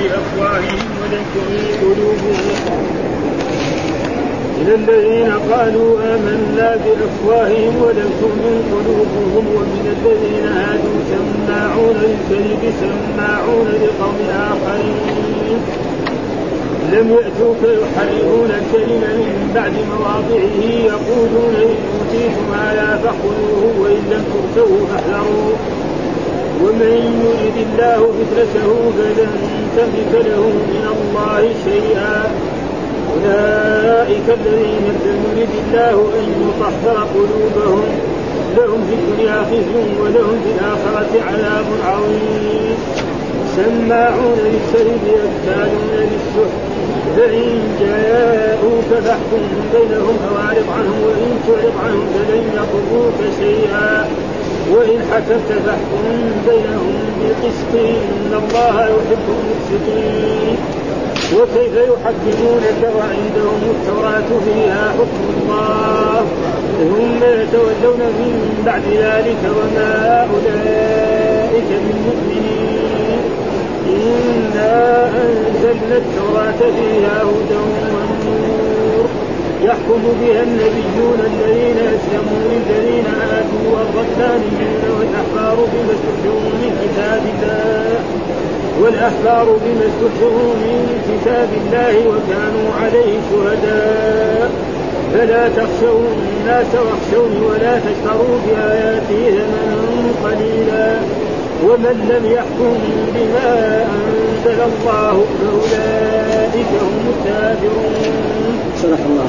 بأفواههم ولم تؤمن قلوبهم. من الذين قالوا آمنا بأفواههم ولم تؤمن قلوبهم ومن الذين هادوا سماعون للكذب سماعون لقوم آخرين. لم يأتوك يحرفون الكلم من بعد مواضعه يقولون إن أوتيتم هذا فخذوه وإن لم تؤتوه فاحذروا. ومن يرد الله فتنته فلن تملك له من الله شيئا. أولئك الذين لم يرد الله أن يطهر قلوبهم. لهم في الدنيا خزي ولهم في الآخرة عذاب عظيم. سماعون للكذب يكتالون للسحت. فإن جاءوك فاحكم بينهم أو عنهم وإن تعرض عنهم فلن يضروك شيئا. وإن حكمت فاحكم بينهم بالقسط إن الله يحب المقسطين. وكيف يحكمونك وعندهم التوراة فيها حكم الله؟ ثم يتولون من بعد ذلك وما أولئك بالمؤمنين. إنا أنزلنا التوراة فيها هدى ونور. يحكم بها النبيون الذين أسلموا للذين آتوا والربانيون والأحبار بما استحيوا من كتاب الله. والأحبار بما من كتاب الله وكانوا عليه شهداء. فلا تخشوا الناس واخشوني ولا تشتروا بآياتي ثمنا قليلا. ومن لم يحكم بما أنزل الله فأولئك صدق الله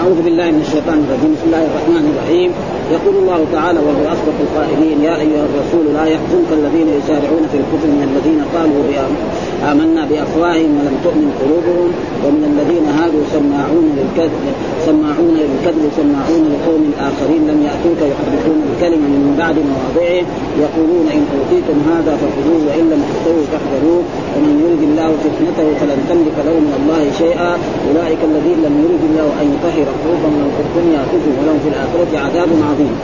أعوذ بالله من الشيطان الرجيم. بسم الله الرحمن الرحيم. يقول الله تعالى وهو أصدق القائلين يا أيها الرسول لا يحزنك الذين يسارعون في الكفر من الذين قالوا آمنا بأفواههم ولم تؤمن قلوبهم ومن الذين هادوا سماعون للكذب سماعون للكذب سماعون لقوم آخرين لم يأتوك يحرفون الكلمة من بعد مواضعه يقولون إن أوتيتم هذا فخذوه وإن لم تؤتوه فاحذروه ومن يرد الله فتنته فلن تملك له من الله شيئا أولئك الذين لم يرد الله أن يطهر قلوبهم لهم في الدنيا خزي ولهم في الآخرة عذاب عظيم.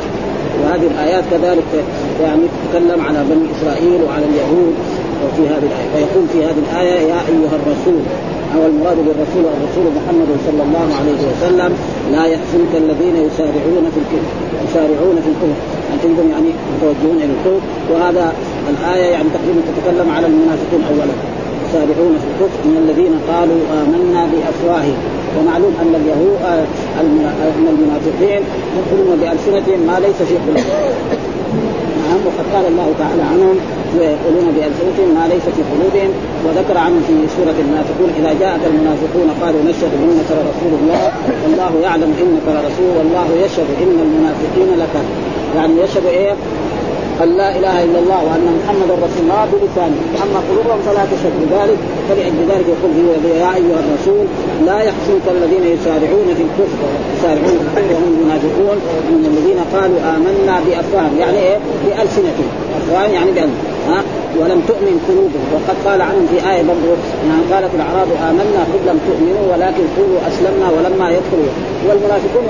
وهذه الآيات كذلك يعني تتكلم على بني إسرائيل وعلى اليهود وفي هذه الآية فيقول في هذه الآية يا أيها الرسول أو المراد بالرسول الرسول محمد صلى الله عليه وسلم لا يحزنك الذين يسارعون في الكفر يسارعون في الكفر. أنتم يعني متوجهون إلى الكفر؟ وهذا الآية يعني تقريبا تتكلم على المنافقين أولا يسارعون في الكفر. من الذين قالوا آمنا بأفواههم ومعلوم أن اليهود أن المنافقين يقولون بألسنتهم ما ليس في قلوبهم. نعم وقد قال الله تعالى عنهم ويقولون بألسنتهم ما ليس في قلوبهم وذكر عنهم في سورة المنافقون إذا جاءك المنافقون قالوا نشهد إنك لرسول الله والله يعلم إنك لرسول والله يشهد إن المنافقين لك يعني يشهد إيه؟ أن لا إله إلا الله وأن محمدا رسول الله بلسانه أما قلوبهم فلا تشهد بذلك فلأجل ذلك يقول يا أيها الرسول لا يحزنك الذين يسارعون في الكفر يسارعون في الكفر وهم المنافقون من الذين قالوا آمنا بأفواههم. يعني إيه؟ بألسنتهم. أفواههم يعني بألسنتهم ها ولم تؤمن قلوبهم. وقد قال عنهم في آية برضه قالت الأعراب آمنا قل لم تؤمنوا ولكن قولوا أسلمنا ولما يدخلوا. والمنافقون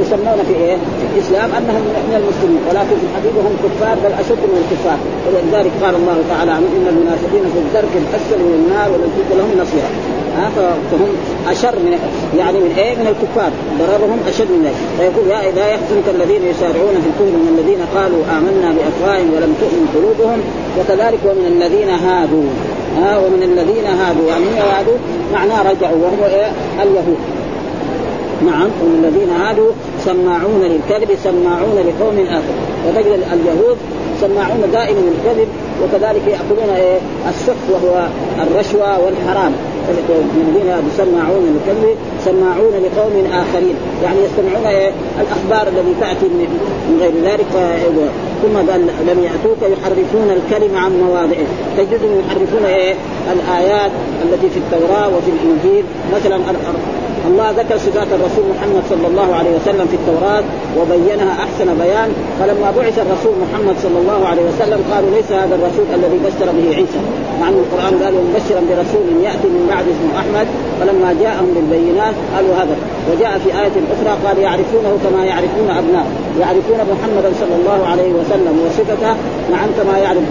يسمون في إيه؟ في الإسلام أنهم من المسلمين ولكن في الحقيقة هم كفار بل أشد من الكفار. ولذلك قال الله تعالى عنهم إن المنافقين في الدرك الأسفل من النار ولن تجد لهم نصيرا. ها فهم أشر من يعني من إيه؟ من الكفار. ضررهم أشد من ذلك. فيقول يا لا يحزنك الذين يسارعون في الكفر من الذين قالوا آمنا بأفواههم ولم تؤمن قلوبهم وكذلك ومن الذين هادوا. ها ومن الذين هادوا. يعني هادوا؟ معناه رجعوا وهم إيه؟ اليهود. نعم ومن الذين هادوا سماعون للكذب سماعون لقوم آخر. وتجد اليهود سماعون دائما للكذب وكذلك يأكلون إيه؟ السحت وهو الرشوة والحرام. الذين سماعون للكذب سماعون لقوم آخرين. يعني يستمعون إيه الأخبار التي تأتي من غير ذلك ثم قال لم يأتوك يحرفون الكلمة عن مواضعه. تجدهم يحرفون إيه؟ الآيات التي في التوراة وفي الإنجيل. مثلا الله ذكر صفات الرسول محمد صلى الله عليه وسلم في التوراة وبينها أحسن بيان. فلما بعث الرسول محمد صلى الله عليه وسلم قالوا ليس هذا الرسول الذي بشر به عيسى. مع أن القرآن قال مبشرا برسول يأتي من بعد اسمه أحمد. فلما جاءهم بالبينات قالوا هذا. وجاء في آية أخرى قال يعرفونه كما يعرفون أبناء يعرفون محمدا صلى الله عليه وسلم وصفته نعم كما يعرف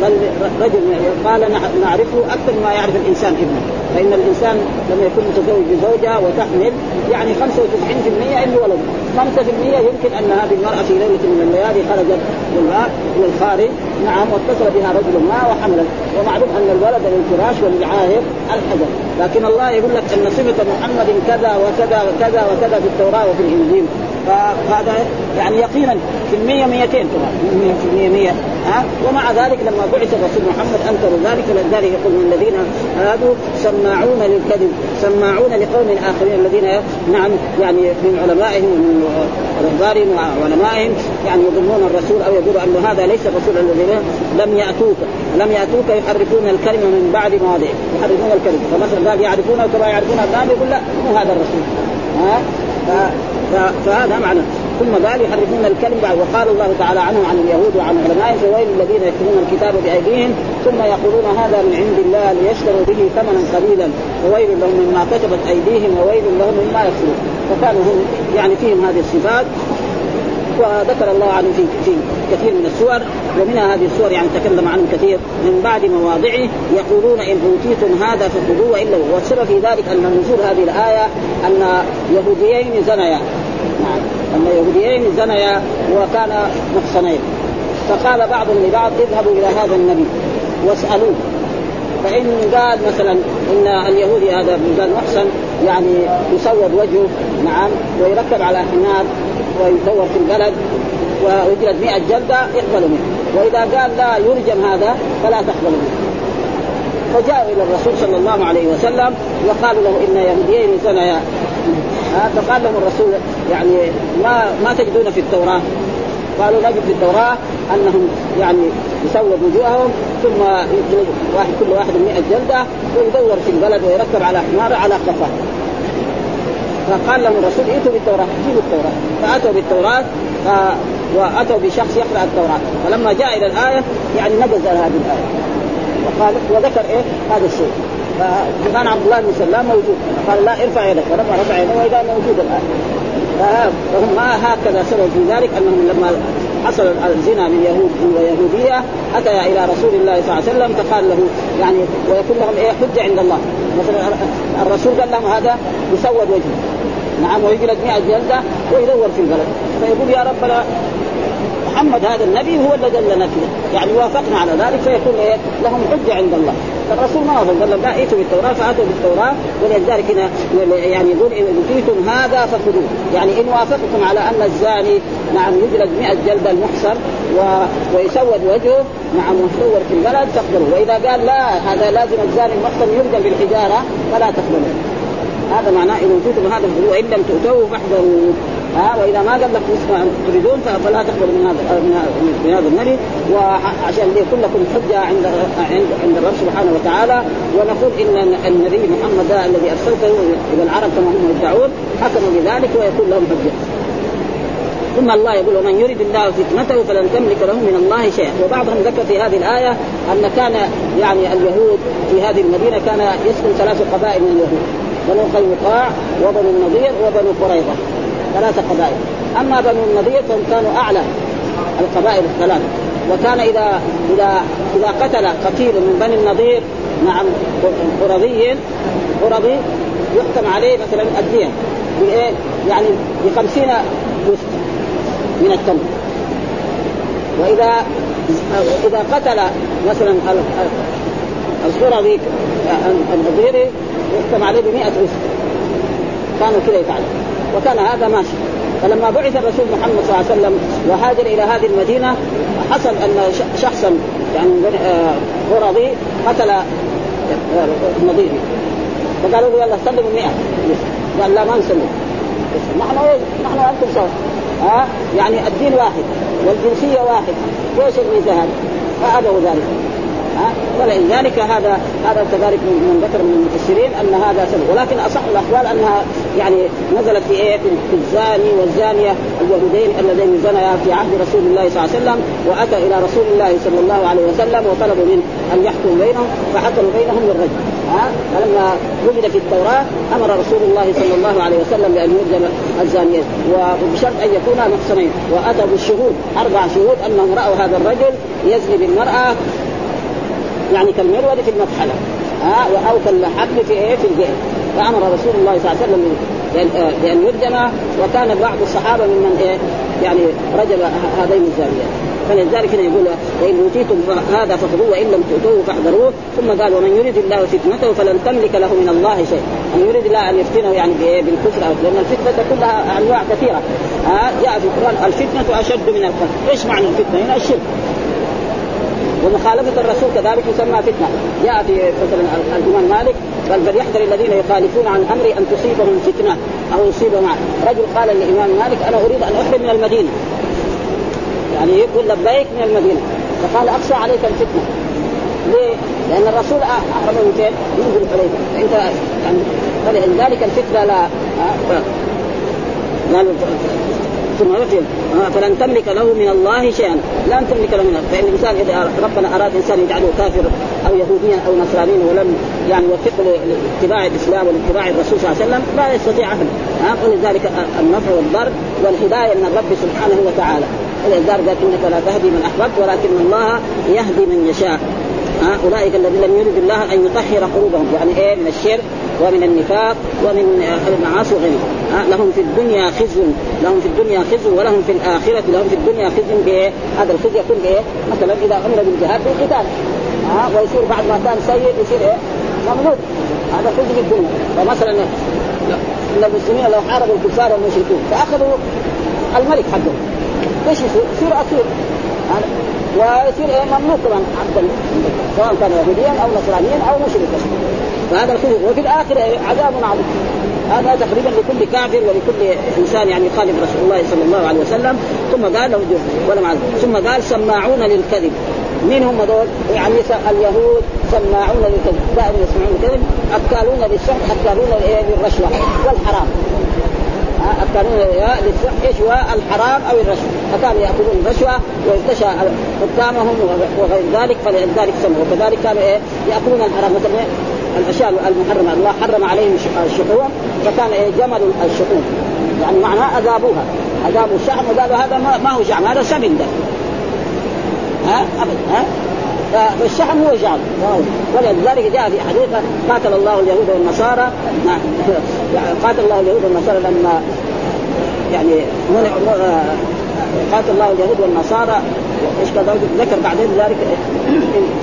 رجل. قال نعرفه أكثر ما يعرف الإنسان ابنه. فإن الإنسان لما يكون متزوج بزوجة وتحمل يعني 95% انه ولد 5% يمكن أن هذه المرأة في ليلة من الليالي خرجت إلى الخارج نعم واتصل بها رجل ما وحملت. ومعلوم أن الولد للفراش وللعاهر الحجر. لكن الله يقول لك أن صفة محمد كذا وكذا وكذا وكذا في التوراة وفي الإنجيل. فهذا يعني يقينا في المية 200 طبعا في المية 100 ها؟ ومع ذلك لما بعث الرسول محمد أنكروا ذلك ولذلك يقول من الذين هادوا سماعون للكذب سماعون لقوم آخرين الذين نعم يعني من علمائهم ومن رهبانهم وعلمائهم يعني يظنون الرسول أو يقولوا أن هذا ليس الرسول الذي لم يأتوك. لم يأتوك يحرفون الكلمة من بعد مواضعه. يحرفون الكلمة. فمثلا قال يعرفونه كما يعرفون ابنائهم يقول لا مو هذا الرسول. ها؟ فهذا معنى. ثم قال يحرفون الكلم بعد وقال الله تعالى عنهم عن اليهود وعن علمائهم فويل الذين يكتبون الكتاب بأيديهم ثم يقولون هذا من عند الله ليشتروا به ثمنا قليلا. وويل لهم مما كتبت أيديهم وويل لهم مما يكسبون. فكانوا هم يعني فيهم هذه الصفات. وذكر الله عنه في كثير من السور ومنها هذه السور يعني تكلم عنه كثير. من بعد مواضعه يقولون إن أوتيتم هذا فخذوه والا والسبب في ذلك أن نزول هذه الآية أن يهوديين زنيا. ان يهوديين زنيا وكان محصنين فقال بعضهم لبعض اذهبوا إلى هذا النبي واسألوه. فإن قال مثلا إن اليهودي هذا قال محسن يعني يسود وجهه نعم ويركب على حمار ويدور في البلد ويجلد 100 جلدة يقبل منه. وإذا قال لا يرجم هذا فلا تقبل منه. فجاءوا إلى الرسول صلى الله عليه وسلم وقالوا له إن يهوديين زنيا. فقال لهم الرسول يعني ما ما تجدون في التوراة؟ قالوا نجد في التوراة أنهم يعني يسود وجوههم ثم يجلد واحد كل واحد 100 جلدة ويدور في البلد ويركب على حمار على قفاه فقال لهم الرسول ائتوا بالتوراة جيبوا التوراة. فأتوا بالتوراة ف... وأتوا بشخص يقرأ التوراة. فلما جاء إلى الآية يعني نبذ هذه الآية. وقال وذكر إيه؟ هذا الشيء. فكان عبد الله بن سلام موجود. قال لا ارفع يدك. فلما رفع يده وإذا موجود الايه فهم ما هكذا سبب في ذلك أنهم لما حصل الزنا من يهود ويهودية اتيا إلى رسول الله صلى الله عليه وسلم فقال له يعني ويكون لهم إيه حجه عند الله. مثلا الرسول قال لهم هذا يسود وجهه نعم ويجلد 100 جلدة ويدور في البلد. فيقول يا ربنا محمد هذا النبي هو الذي دلنا فيه. يعني وافقنا على ذلك فيكون إيه لهم حجه عند الله. فالرسول ما وافق قال لا ائتوا بالتوراة فأتوا بالتوراة ولذلك هنا يعني يقول إن أوتيتم هذا فخذوه. يعني إن وافقتم على أن الزاني نعم يجلد 100 جلده المحصن و... ويسود وجهه نعم ويصور في البلد تقبلوا وإذا قال لا هذا لازم الزاني المحصن يرجم بالحجارة فلا تقبلوا هذا معناه إن أوتيتم هذا وإن لم تؤتوه فاحذروا ها وإذا ما قال لك نصف ما تريدون فلا تقبل من هذا من هذا النبي وعشان يكون لكم حجة عند عند عند الرب سبحانه وتعالى ونقول إن النبي محمد الذي أرسلته إلى العرب كما هم يدعون حكموا بذلك ويكون لهم حجة. ثم الله يقول ومن يريد الله فتنته فلن تملك له من الله شيئا. وبعضهم ذكر في هذه الآية أن كان يعني اليهود في هذه المدينة كان يسكن ثلاث قبائل من اليهود بنو قينقاع وبنو النضير وبنو قريظة. ثلاثة قبائل. أما بنو النضير فهم كانوا أعلى القبائل الثلاث. وكان إذا إذا إذا قتل قتيل من بني النضير نعم قرظي قرظي يحكم عليه مثلا الدين بإيه؟ يعني بخمسين وسط من التمر. وإذا إذا قتل مثلا القرظي النظيري يحكم عليه بمئة وسط. كانوا كذا يفعلوا وكان هذا ماشي. فلما بعث الرسول محمد صلى الله عليه وسلم وهاجر إلى هذه المدينة حصل أن شخصا يعني غرضي قتل نظيري فقالوا له يلا سلموا 100 قال لا ما نسلم نحن نحن أنتم سوا. ها؟ يعني الدين واحد والجنسية واحد. إيش الميزه هذه؟ فأبوا ذلك. ولذلك هذا هذا كذلك من ذكر من المفسرين أن هذا سبب. ولكن أصح الاقوال أنها يعني نزلت في إيه؟ في الزاني والزانية اليهودين اللذين زنيا في عهد رسول الله صلى الله عليه وسلم وأتى إلى رسول الله صلى الله عليه وسلم وطلبوا منه أن يحكم بينهم فحكموا بينهم بالرجل ها؟ فلما وجد في التوراة أمر رسول الله صلى الله عليه وسلم بأن يرجم الزانيين وبشرط أن يكونا محصنين. وأتوا بالشهود أربع شهود أنهم رأوا هذا الرجل يزني بالمرأة يعني كالمرود في المطحنه ها أو كالحبل في إيه في الجهل. فأمر رسول الله صلى الله عليه وسلم بأن يرجم وكان بعض الصحابة ممن إيه يعني رجم هذين الزانيين فلذلك هنا يقول وإن أوتيتم هذا فخذوه وإن لم تؤتوه فاحذروه. ثم قال ومن يريد الله فتنته فلن تملك له من الله شيء. من يريد الله أن يفتنه يعني بالكفر لأن الفتنة كلها أنواع كثيرة. ها جاء في القرآن الفتنة أشد من القتل. إيش معنى الفتنة؟ هنا الشرك. ومخالفة الرسول كذلك يسمى فتنة. جاء في مثلا الإمام مالك قال فليحذر الذين يخالفون عن أمري أن تصيبهم فتنة أو يصيبهم رجل قال للإمام مالك أنا أريد أن أحرم من المدينة. يعني يقول لبيك من المدينة. فقال اخشى عليك الفتنة. ليه؟ لأن الرسول احرم من فين؟ ينزل عليك. فانت يعني فلذلك الفتنة لا قال ثم يقول فلن تملك له من الله شيئا. لن تملك له من فإن الإنسان إذا ربنا أراد إنسان يجعله كافر أو يهوديا أو نصرانيا ولم يعني يوفقه لاتباع الإسلام ولاتباع الرسول صلى الله عليه وسلم لا يستطيع أحد. ولذلك النفع والضر والهداية من الرب سبحانه وتعالى. ولذلك قال إنك لا تهدي من أحببت ولكن الله يهدي من يشاء. ها أولئك الذين لم يرد الله أن يطهر قلوبهم. يعني إيه؟ من الشرك. ومن النفاق ومن المعاصي وغيرها لهم في الدنيا خزي لهم في الدنيا خزي ولهم في الآخرة لهم في الدنيا خزي بإيه؟ هذا الخزي يكون بإيه؟ مثلا إذا أمر بالجهاد بالقتال ها ويصير بعد ما كان سيد يصير إيه؟ مملوك هذا خزي في الدنيا فمثلا إن المسلمين لو حاربوا الكفار والمشركين فأخذوا الملك حقهم إيش يصير؟ يصير اسير ويصير إيه مملوك طبعا عبدا سواء كان يهوديا أو نصرانيا أو مشركا. فهذا الخزي وفي الآخرة عذاب عظيم. هذا تقريبا لكل كافر ولكل إنسان يعني يخالف رسول الله صلى الله عليه وسلم. ثم قال له معذب. ثم قال سماعون للكذب. مين هم دول؟ يعني اليهود سماعون للكذب. دائما يسمعون الكذب. أكالون للسحت أكالون للرشوة والحرام. كانوا للسحر إيش هو الحرام أو الرشوة. فكانوا يأكلون الرشوة ويرتشى حكامهم وغير ذلك فلذلك سموا. وكذلك كانوا إيه؟ يأكلون الحرام. مثلا إيه؟ الأشياء المحرمة. الله حرم عليهم الشحوم فكان إيه؟ جمل الشحوم. يعني معناه أذابوها. أذابوا الشحم وقالوا هذا ما هو شحم هذا سمن ده. ها؟ ابدا ها؟ فالشحم هو جعل ولذلك جاء في حديث قاتل الله اليهود والنصارى. قاتل الله اليهود والنصارى لما يعني منع قاتل الله اليهود والنصارى. إيش ذكر بعدين ذلك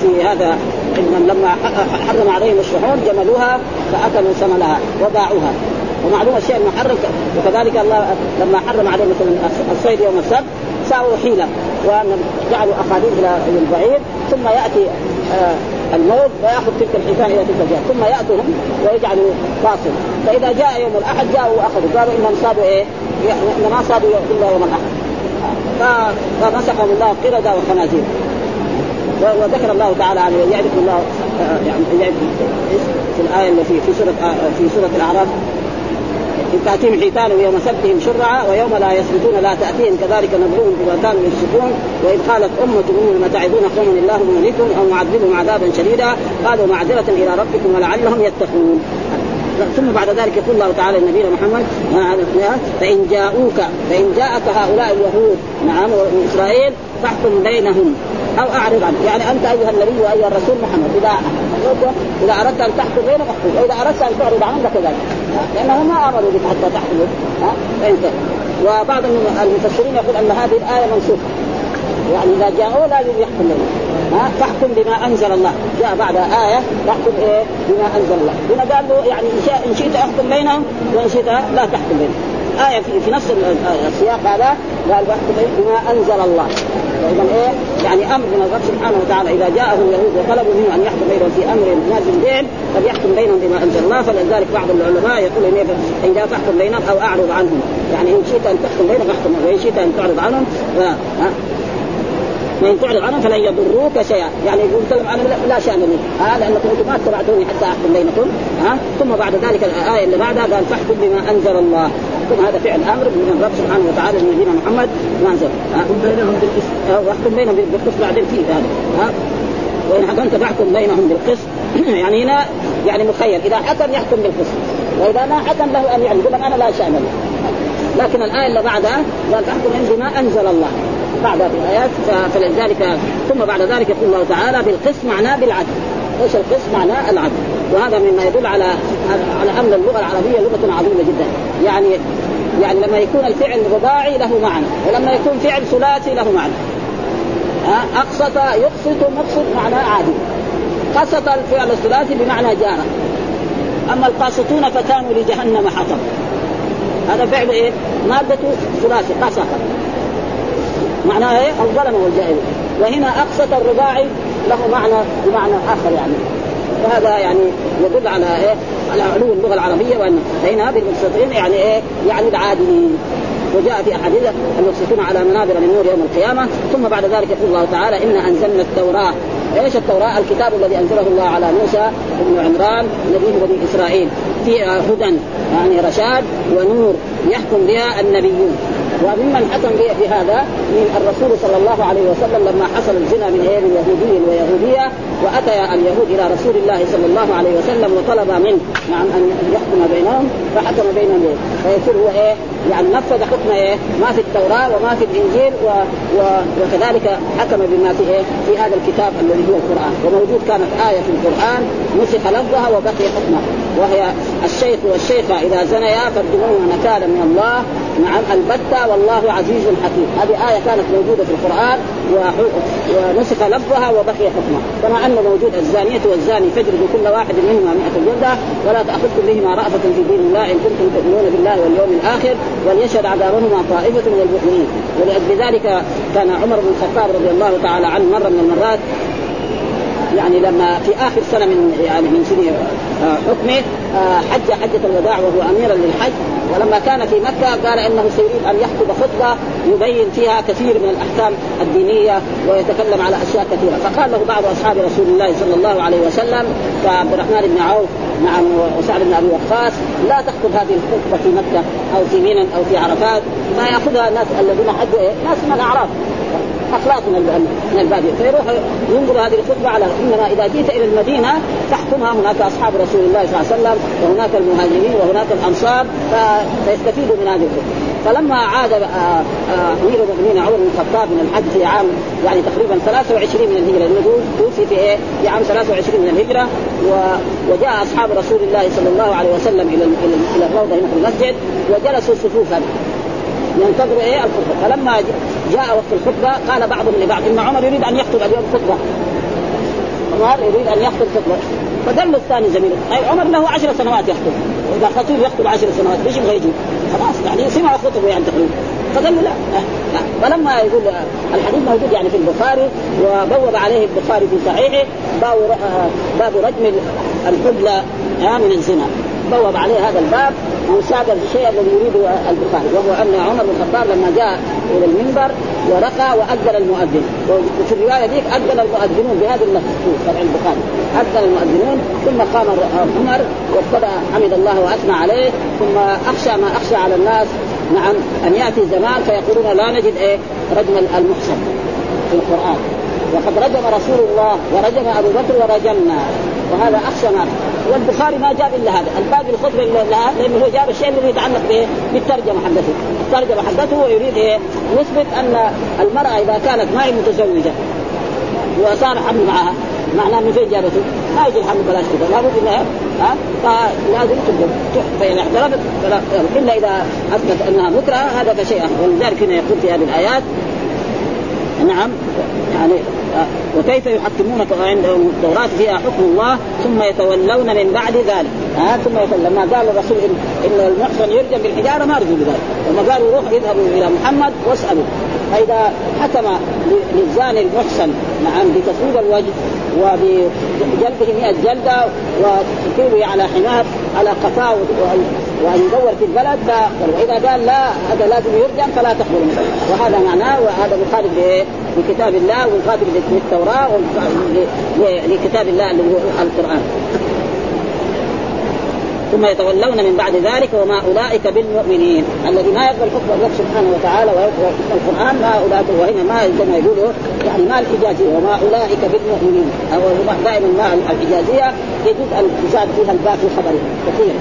في هذا انهم لما حرم عليهم الشحوم جملوها فأكلوا ثمنها وباعوها. ومعلوم الشيء المحرم وكذلك الله لما حرم عليهم مثلا الصيد يوم السبت ساووا حيله وجعلوا اخاديد إلى البعير ثم يأتي آه الموت ويأخذ تلك الحيتان إلى تلك الجهة ثم يأتهم ويجعلوا فاصل. فإذا جاء يوم الأحد جاءوا وأخذوا قالوا إنهم صادوا إيه؟ ما صادوا إلا يوم الأحد. فمسحهم الله قردة وخنازير. وذكر الله تعالى عن يعرف الله آه، يعني يعرف في الآية التي في سورة آه، في سورة الأعراف إن تأتيهم حيتان يوم سبتهم شرعا ويوم لا يسبتون لا تأتيهم كذلك نبلوهم بما كانوا يفسقون. وإذ قالت أمة منهم تعظون قوما الله مهلكهم أو معذبهم عذابا شديدا. قالوا معذرة إلى ربكم ولعلهم يتقون. ثم بعد ذلك يقول الله تعالى لنبينا محمد فإن جاءوك فإن جاءك هؤلاء اليهود نعم من إسرائيل فاحكم بينهم. أو أعرض عنه، يعني أنت أيها النبي وأيها الرسول محمد اذا إذا أردت أن تحكم بينهم احكم، وإذا أردت أن تعرض عنهم فكذلك، لأنهم ما أمروا بك حتى تحكم. فانت وبعض المفسرين يقول أن هذه الآية منسوخة. يعني إذا جاءوا لازم يحكم بينهم. ها؟ فاحكم بما أنزل الله. جاء بعد آية تحكم إيه؟ بما أنزل الله. هنا قال له يعني إن شئت أحكم بينهم وإن شئت لا تحكم بينهم. آية في, في نفس السياق هذا قال واحكم بما أنزل الله. فإذا إيه؟ يعني أمر من الرب سبحانه وتعالى إذا جاءه اليهود وطلبوا منه أن يحكم بينهم في أمر نازل بهم فليحكم بينهم بما أنزل الله. فلذلك بعض العلماء يقول إن إن جاء فاحكم بينهم أو أعرض عنهم. يعني إن شئت أن تحكم بينهم فاحكم. وإن شئت أن تعرض عنهم وان تعرض عنهم فلن يضروك شيئا، يعني يقول لهم أنا لا شان لي، ها لانكم أنتم ما اتبعتوني حتى أحكم بينكم، ها. ثم بعد ذلك الآية اللي بعدها قال فاحكم بما أنزل الله، ثم هذا فعل آمر من الرب سبحانه وتعالى لنبينا محمد ما أنزل. واحكم بينهم بالقسط. واحكم بينهم بالقسط بعدين في هذا، ها. وإن حكمت فاحكم بينهم بالقسط. يعني هنا يعني مخير إذا حكم يحكم بالقسط. وإذا ما حكم له أن يعني يقول أنا لا شان لي لكن الآية اللي بعدها قال فاحكم بما أنزل الله. بعد في الايات فلذلك ثم بعد ذلك يقول الله تعالى بالقسط معناه بالعدل. إيش القسط معناه؟ العدل. وهذا مما يدل على على أن اللغة العربية لغة عظيمة جدا. يعني يعني لما يكون الفعل رباعي له معنى ولما يكون فعل ثلاثي له معنى. أقسط يقسط مقسط معناه عادل قسط الفعل الثلاثي بمعنى جار أما القاسطون فكانوا لجهنم حطب. هذا فعل إيه؟ مادته ثلاثي قسط. معناه إيه؟ الظلم والجائر وهنا اقسط الرباعي له معنى بمعنى آخر يعني وهذا يعني يدل على إيه؟ على علو اللغة العربية وأن هنا بالمقسطين يعني إيه؟ يعني العادلين وجاء في أحاديث المقسطون على منابر من نور يوم القيامة ثم بعد ذلك يقول الله تعالى إنا أنزلنا التوراة إيش التوراة؟ الكتاب الذي أنزله الله على موسى بن عمران نبي بني إسرائيل فيها هدى يعني رشاد ونور يحكم بها النبيون وممن حكم بهذا من الرسول صلى الله عليه وسلم لما حصل الزنا من من يهودي ويهودية وأتى اليهود إلى رسول الله صلى الله عليه وسلم وطلب منه نعم أن يحكم بينهم فحكم بينهم؟ فيصير هو إيه يعني نفذ حكم إيه؟ ما في التوراة وما في الإنجيل و... و... وكذلك حكم بما في إيه؟ في هذا الكتاب الذي هو القرآن. وموجود كانت آية في القرآن نسخ لفظها وبقي حكمها. وهي الشيخ والشيخه إذا زنيا فارجموهما نكالا من الله. نعم البتة والله عزيز حكيم. هذه آية كانت موجودة في القرآن ونسخ لفظها وبقي حكمها. كما أن موجود الزانية والزاني فاجلدوا كل واحد منهما مئة جلدة. ولا تأخذكم بهما رأفة في دين الله إن كنتم تؤمنون بالله واليوم الآخر. وليشهد عذابهما طائفة من المؤمنين. ولأجل ذلك كان عمر بن الخطاب رضي الله تعالى عنه مرة من المرات يعني لما في آخر سنة من يعني من سنين آه، حكمه آه، حج حجة الوداع وهو أميرا للحج. ولما كان في مكة قال إنه سيريد أن يخطب خطبة يبين فيها كثير من الأحكام الدينية ويتكلم على أشياء كثيرة. فقال له بعض أصحاب رسول الله صلى الله عليه وسلم كعبد الرحمن بن عوف نعم وسعد بن أبي وقاص لا تخطب هذه الخطبة في مكة أو في منى أو في عرفات. ما يأخذها الناس الذين حجوا إيه؟ ناس من الأعراب. أخلاق من من البادية. فيروح ينظر هذه الخطبة على إنما إذا جئت إلى المدينة تحكمها هناك أصحاب رسول الله صلى الله عليه وسلم وهناك المهاجرين وهناك الأنصار فيستفيدوا من هذه الخطبة. فلما عاد آه، آه، أمير المؤمنين عمر بن الخطاب من الحج في عام يعني تقريبا 23 من الهجرة لأنه توفي في إيه؟ في عام 23 من الهجرة وجاء أصحاب رسول الله صلى الله عليه وسلم إلى إلى الروضة هنا في المسجد وجلسوا صفوفا ينتظر إيه؟ الخطبة. فلما جاء وقت الخطبة قال بعضهم لبعض إن عمر يريد أن يخطب اليوم خطبة. عمر يريد أن خطبه فقال له الثاني زميله أي عمر له عشر سنوات يخطب. إذا خطيب يخطب عشر سنوات ليش يبغى يجي؟ خلاص يعني سمع خطبة يعني تقريبا. فقال له لا لا. فلما يقول الحديث موجود يعني في البخاري وبوب عليه البخاري في صحيحه باب باب رجم الحبلى من الزنا. بوب عليه هذا الباب وساد الشيء الذي يريده البخاري وهو أن عمر بن الخطاب لما جاء إلى المنبر ورقى وأذن المؤذن. وفي الرواية ذيك أذن المؤذنون بهذا في شرع البخاري. أذن المؤذنون ثم قام عمر وابتدا حمد الله وأثنى عليه ثم أخشى ما أخشى على الناس. نعم أن يأتي زمان فيقولون لا نجد إيه؟ رجم المحسن في القرآن. وقد رجم رسول الله ورجم أبو بكر ورجمنا وهذا ما والبخاري ما جاب إلا هذا. الباقي الخطبة لها لأنه هو جاب الشيء الذي يتعلق به بالترجمة حقته. الترجمه حقته ويريد إيه؟ يثبت أن المرأة إذا كانت ما هي متزوجة وصار حمل معها معناه انه فين جابته؟ ما يجي الحمل بلاش كذا لابد انها ها؟ فلازم فإن اعترفت فلا إلا إذا أثبت أنها مكرهة هذا فشيء ولذلك هنا يقول في هذه الآيات نعم يعني وكيف يحكمونك عندهم التوراة؟ فيها حكم الله ثم يتولون من بعد ذلك. ها؟ ثم يتولون. لما قال الرسول إن, إن المحصن يرجم بالحجارة ما رجوا بذلك. لما قالوا روحوا اذهبوا إلى محمد واسألوا. فإذا حكم للزاني المحصن نعم بتصوير الوجه وبجلده 100 جلدة وتثيره على حمار على قفاه وأن يدور في البلد وإذا قال لا هذا لازم يرجم فلا تقبل منه. وهذا معناه وهذا مخالف لكتاب الله ومخالف للتوراة لكتاب الله اللي هو القرآن. ثم يتولون من بعد ذلك وما أولئك بالمؤمنين. الذي ما يقبل حكم الله سبحانه وتعالى ويقرأ القرآن ما أولئك وهنا ما زي ما يقولوا يعني ما الحجازية وما أولئك بالمؤمنين. أو دائما ما الحجازية يجوز ان تزاد فيها الباء في خبر كثير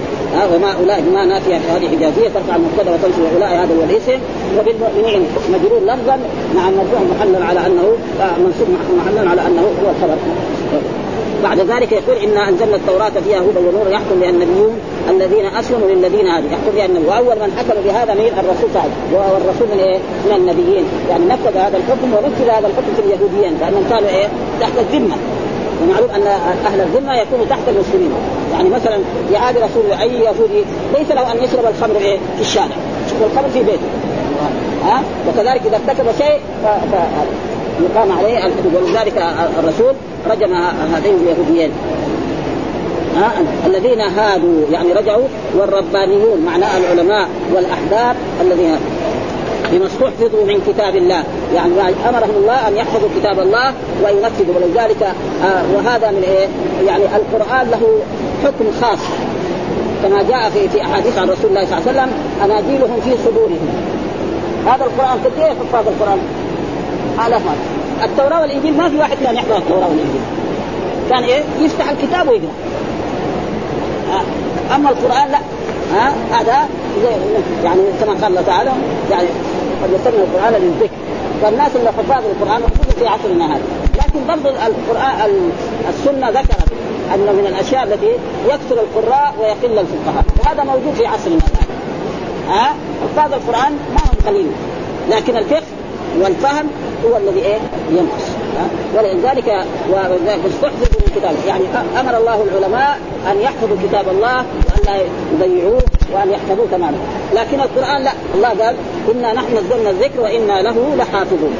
وما أولئك ما نافيه هذه حجازيه ترفع المبتدا وتنصب اولئك هذا هو الاسم. وبالمؤمنين مجرور لفظا مع مرفوع محلل على أنه منصوب محلل على أنه هو الخبر. بعد ذلك يقول انا أنزلنا التوراة فيها هدى ونور يحكم بها النبيون الذين أسلموا للذين هادوا يحكم بها النبي وأول من حكم بهذا من الرسول صلى وهو الرسول من إيه؟ من النبيين يعني نفذ هذا الحكم ونفذ هذا الحكم في اليهوديين لأنهم كانوا إيه؟ تحت الذمة ومعروف أن أهل الذمة يكونوا تحت المسلمين يعني مثلا عهد رسول أي يهودي ليس له أن يشرب الخمر إيه؟ في الشارع يشرب الخمر في بيته ها وكذلك إذا ارتكب شيء ف... ف... يقام عليه الحدود ولذلك الرسول رجم هذين اليهوديين. ها؟ الذين هادوا يعني رجعوا والربانيون معناه العلماء والأحباب الذين بما استحفظوا من كتاب الله. يعني أمرهم الله أن يحفظوا كتاب الله وينفذوا. ولذلك آه وهذا من إيه؟ يعني القرآن له حكم خاص. كما جاء في في أحاديث عن رسول الله صلى الله عليه وسلم أناجيلهم في صدورهم. هذا القرآن قد إيه حفاظ القرآن؟ آلاف التوراة والإنجيل ما في واحد كان يحضر التوراة والإنجيل. كان إيه؟ يفتح الكتاب ويقرأ. أما القرآن لا. ها هذا يعني كما قال الله تعالى يعني قد يسمى القرآن للذكر. فالناس اللي حفاظ القرآن خصوصا في عصرنا هذا. لكن برضو القرآن السنة ذكرت أن من الأشياء التي يكثر القراء ويقل الفقهاء. وهذا موجود في عصرنا ها حفاظ القرآن ما هم قليل لكن الفقه والفهم هو الذي إيه؟ ينقص. ولذلك ولذلك استحفظوا من كتاب يعني أمر الله العلماء أن يحفظوا كتاب الله وأن لا يضيعوه وأن يحفظوه تماما. لكن القرآن لا. الله قال إنا نحن نزلنا الذكر وإنا له لحافظون.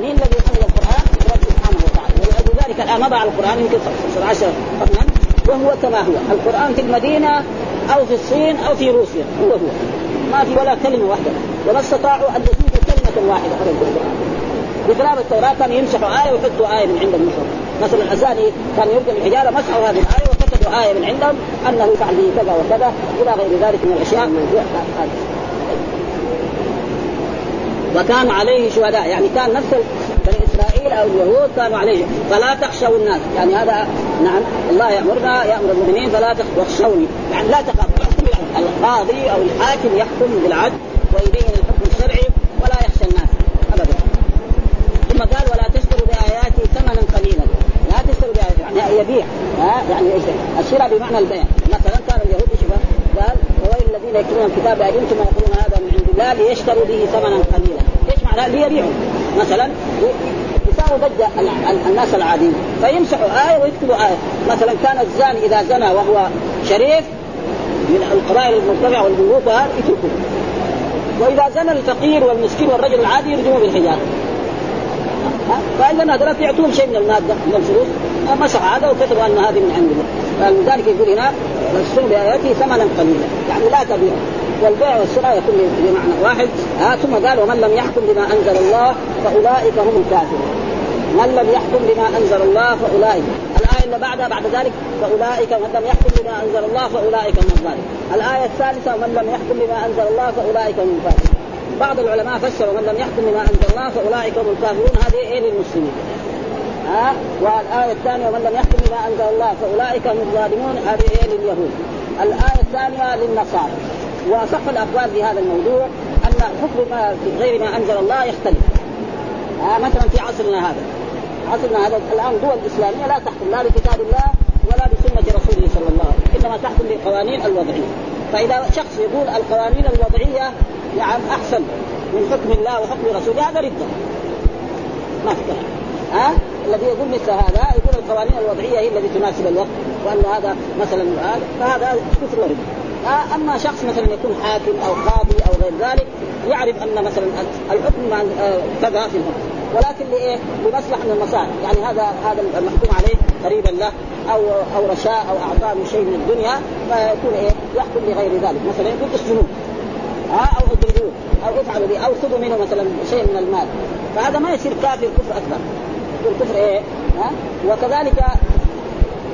مين الذي حفظ القرآن؟ رب سبحانه وتعالى. ولذلك الآن مضى القرآن يمكن 15 قرنا وهو كما هو. القرآن في المدينة أو في الصين أو في روسيا. هو هو. ما في ولا كلمة واحدة. وما استطاعوا أن يزيدوا كلمة واحدة. على القران بخلاف التوراة كانوا يمسحوا آية ويحطوا آية من عند المصحف مثلا الأزاني كانوا يرجم الحجارة مسحوا هذه الآية وكتبوا آية من عندهم. أنه يفعل به كذا وكذا إلى غير ذلك من الأشياء. وكان عليه شهداء. يعني كان نفس بني إسرائيل أو اليهود كانوا عليه. فلا تخشوا الناس. يعني هذا نعم الله يأمرنا يأمر المؤمنين فلا تخشوني يعني لا تخافوا. القاضي أو الحاكم يحكم بالعدل. واليه الحكم الشرعي ولا يخشى الناس ابدا. ثم قال ولا تشتروا بآياتي ثمنا قليلا. لا تشتروا بآياتي. يعني يبيع ها؟ يعني إيش؟ الشراء بمعنى البيع. مثلا كان اليهود إيش قال وويل الذين يكتبون الكتاب بايديهم ثم يقولون هذا من عند الله ليشتروا به ثمنا قليلا. إيش معناه؟ ليبيعوا. مثلا يساووا ضد الناس العاديين. فيمسحوا آية ويكتبوا آية. مثلا كان الزاني إذا زنى وهو شريف من القبائل المرتفعة والبيوت يتركوه وإذا زنى الفقير والمسكين والرجل العادي يرجموه بالحجارة فاذا هذول يعطون شيء من المادة من الفلوس. مسح هذا وكتبوا أن هذه من عند الله فلذلك يقول هنا السوء باياته ثمنا قليلا. يعني لا تبيع والبيع والشراء يكون بمعنى واحد. آه ثم قال ومن لم يحكم بما أنزل الله فأولئك هم الكافرون. من لم يحكم بما أنزل الله فأولئك. الآية اللي بعدها بعد ذلك فأولئك من لم يحكم بما أنزل الله فأولئك هم الظالمون. الآية الثالثة ومن لم يحكم بما أنزل الله فأولئك هم الفاسقون. بعض العلماء فسروا من لم يحكم بما أنزل الله فأولئك هم الكافرون هذه إيه للمسلمين؟ ها؟ آه والآية الثانية ومن لم يحكم بما أنزل الله فأولئك هم الظالمون. هذه إيه لليهود؟ الآية الثانية للنصارى. واصح الأقوال في هذا الموضوع أن حكم ما غير ما أنزل الله يختلف. آه مثلا في عصرنا هذا. عصرنا هذا الآن دول اسلاميه لا تحكم لا بكتاب الله ولا بسنة رسوله صلى الله عليه وسلم إنما تحكم بالقوانين الوضعية. فإذا شخص يقول القوانين الوضعية يعني أحسن من حكم الله وحكم رسوله هذا ردة. ما في كلام. ها؟ الذي يقول مثل هذا يقول القوانين الوضعية هي التي تناسب الوقت وأن هذا مثلا فهذا كفر ورد. أه؟ أما شخص مثلا يكون حاكم أو قاضي أو غير ذلك يعرف أن مثلا الحكم كذا في ولكن لإيه؟ لمصلحة من المصالح، يعني هذا هذا المحكوم عليه قريبا له. أو أو رشاء أو اعطاه شيء من الدنيا فيكون إيه؟ يحكم بغير ذلك، مثلا يقول اسجنوه ها؟ أو اضربوه. أو افعلوا به. أو خذوا منه مثلا شيء من المال. فهذا ما يصير كافر كفر أكبر. يقول كفر إيه؟ ها؟ وكذلك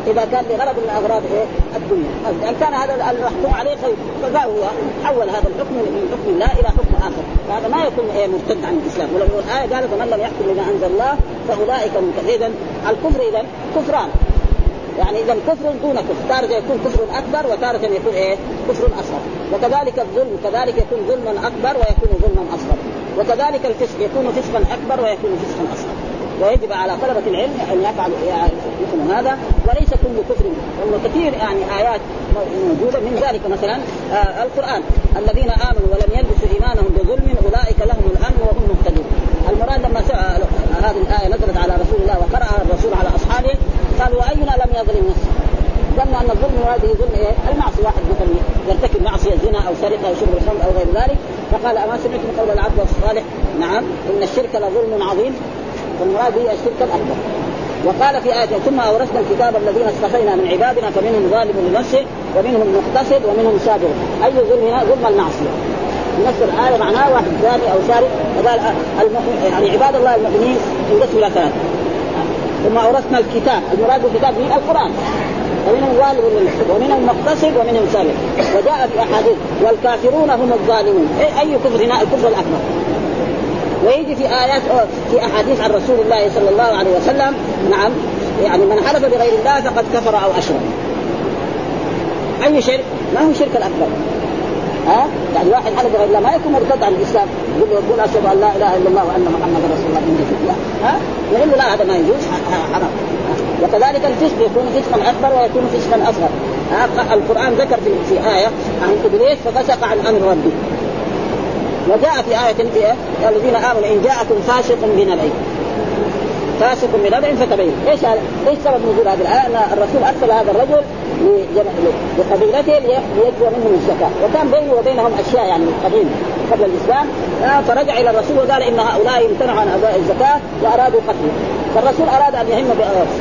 إذا كان لغرض من أغراض إيه؟ الدنيا. ان كان هذا المحكوم عليه خير. هو حول هذا الحكم من حكم الله إلى حكم آخر. فهذا ما يكون إيه؟ مرتد عن الإسلام. ولو الآية قالت ومن لم يحكم بما أنزل الله فأولئك اذا الكفر اذا كفران. يعني إذا كفر دون كفر تارة يكون كفر أكبر وتارة يكون إيه؟ كفر أصغر. وكذلك الظلم كذلك يكون ظلما أكبر ويكون ظلما أصغر. وكذلك الفسق يكون فسقا أكبر ويكون فسقا أصغر. ويجب على طلبة العلم أن يفعلوا مثل هذا. وليس كل كفر لأنه كثير يعني آيات موجودة. من ذلك مثلا آه القرآن. الذين آمنوا ولم يلبسوا إيمانهم بظلم أولئك لهم الأمن وهم مهتدون. المراد لما هذه الآية نزلت على رسول الله وقرأها الرسول على أصحابه قال وأينا لم يظلم نفسه ظن أن الظلم هذه ظلم إيه؟ المعصية واحد مثلا يرتكب معصية زنا أو سرقة أو شرب الخمر أو غير ذلك. فقال أما سمعتم قول العبد الصالح نعم. إن الشرك لظلم عظيم. والمراد هي الشرك الأكبر. وقال في آية ثم أورثنا الكتاب الذين اصطفينا من عبادنا فمنهم ظالم لنفسه ومنهم مقتصد ومنهم سابق أي ظلم ظلم المعصية. نفس الآية معناه واحد زاني أو سارق فقال المؤمن يعني عباد الله المؤمنين ينقسموا إلى ثلاث ثم أورثنا الكتاب. المراد بالكتاب من القرآن. ومنهم ظالم لنفسه ومنهم مقتصد ومنهم سابق. وجاء في أحاديث والكافرون هم الظالمون. أي كفر هنا؟ الكفر الأكبر. ويجي في آيات في أحاديث عن رسول الله صلى الله عليه وسلم. نعم يعني من حلف بغير الله فقد كفر أو أشرك. أي شرك؟ ما هو شرك الأكبر. ها؟ يعني واحد حلف بغير الله ما يكون مرتد عن الإسلام. يقول له يقول أشهد أن لا إله إلا الله وأن محمدا رسول الله. لا. ها؟ يقول لا هذا ما يجوز. حرام. وكذلك الفسق يكون فسقا أكبر ويكون فسقا أصغر. القرآن ذكر في, في آية عن إبليس ففسق عن أمر ربه. وجاء في آية في الذين آمنوا إن جاءكم فاسق بنبأ فاسق بنبأ فتبين. إيش هذا؟ إيش سبب نزول هذه الآية؟ أن الرسول أرسل هذا الرجل لقبيلته ليجزي منهم الزكاة. وكان بينه وبينهم أشياء يعني قديم قبل الإسلام آه، فرجع إلى الرسول وقال إن هؤلاء امتنعوا عن أداء الزكاة وأرادوا قتله. فالرسول أراد أن يهم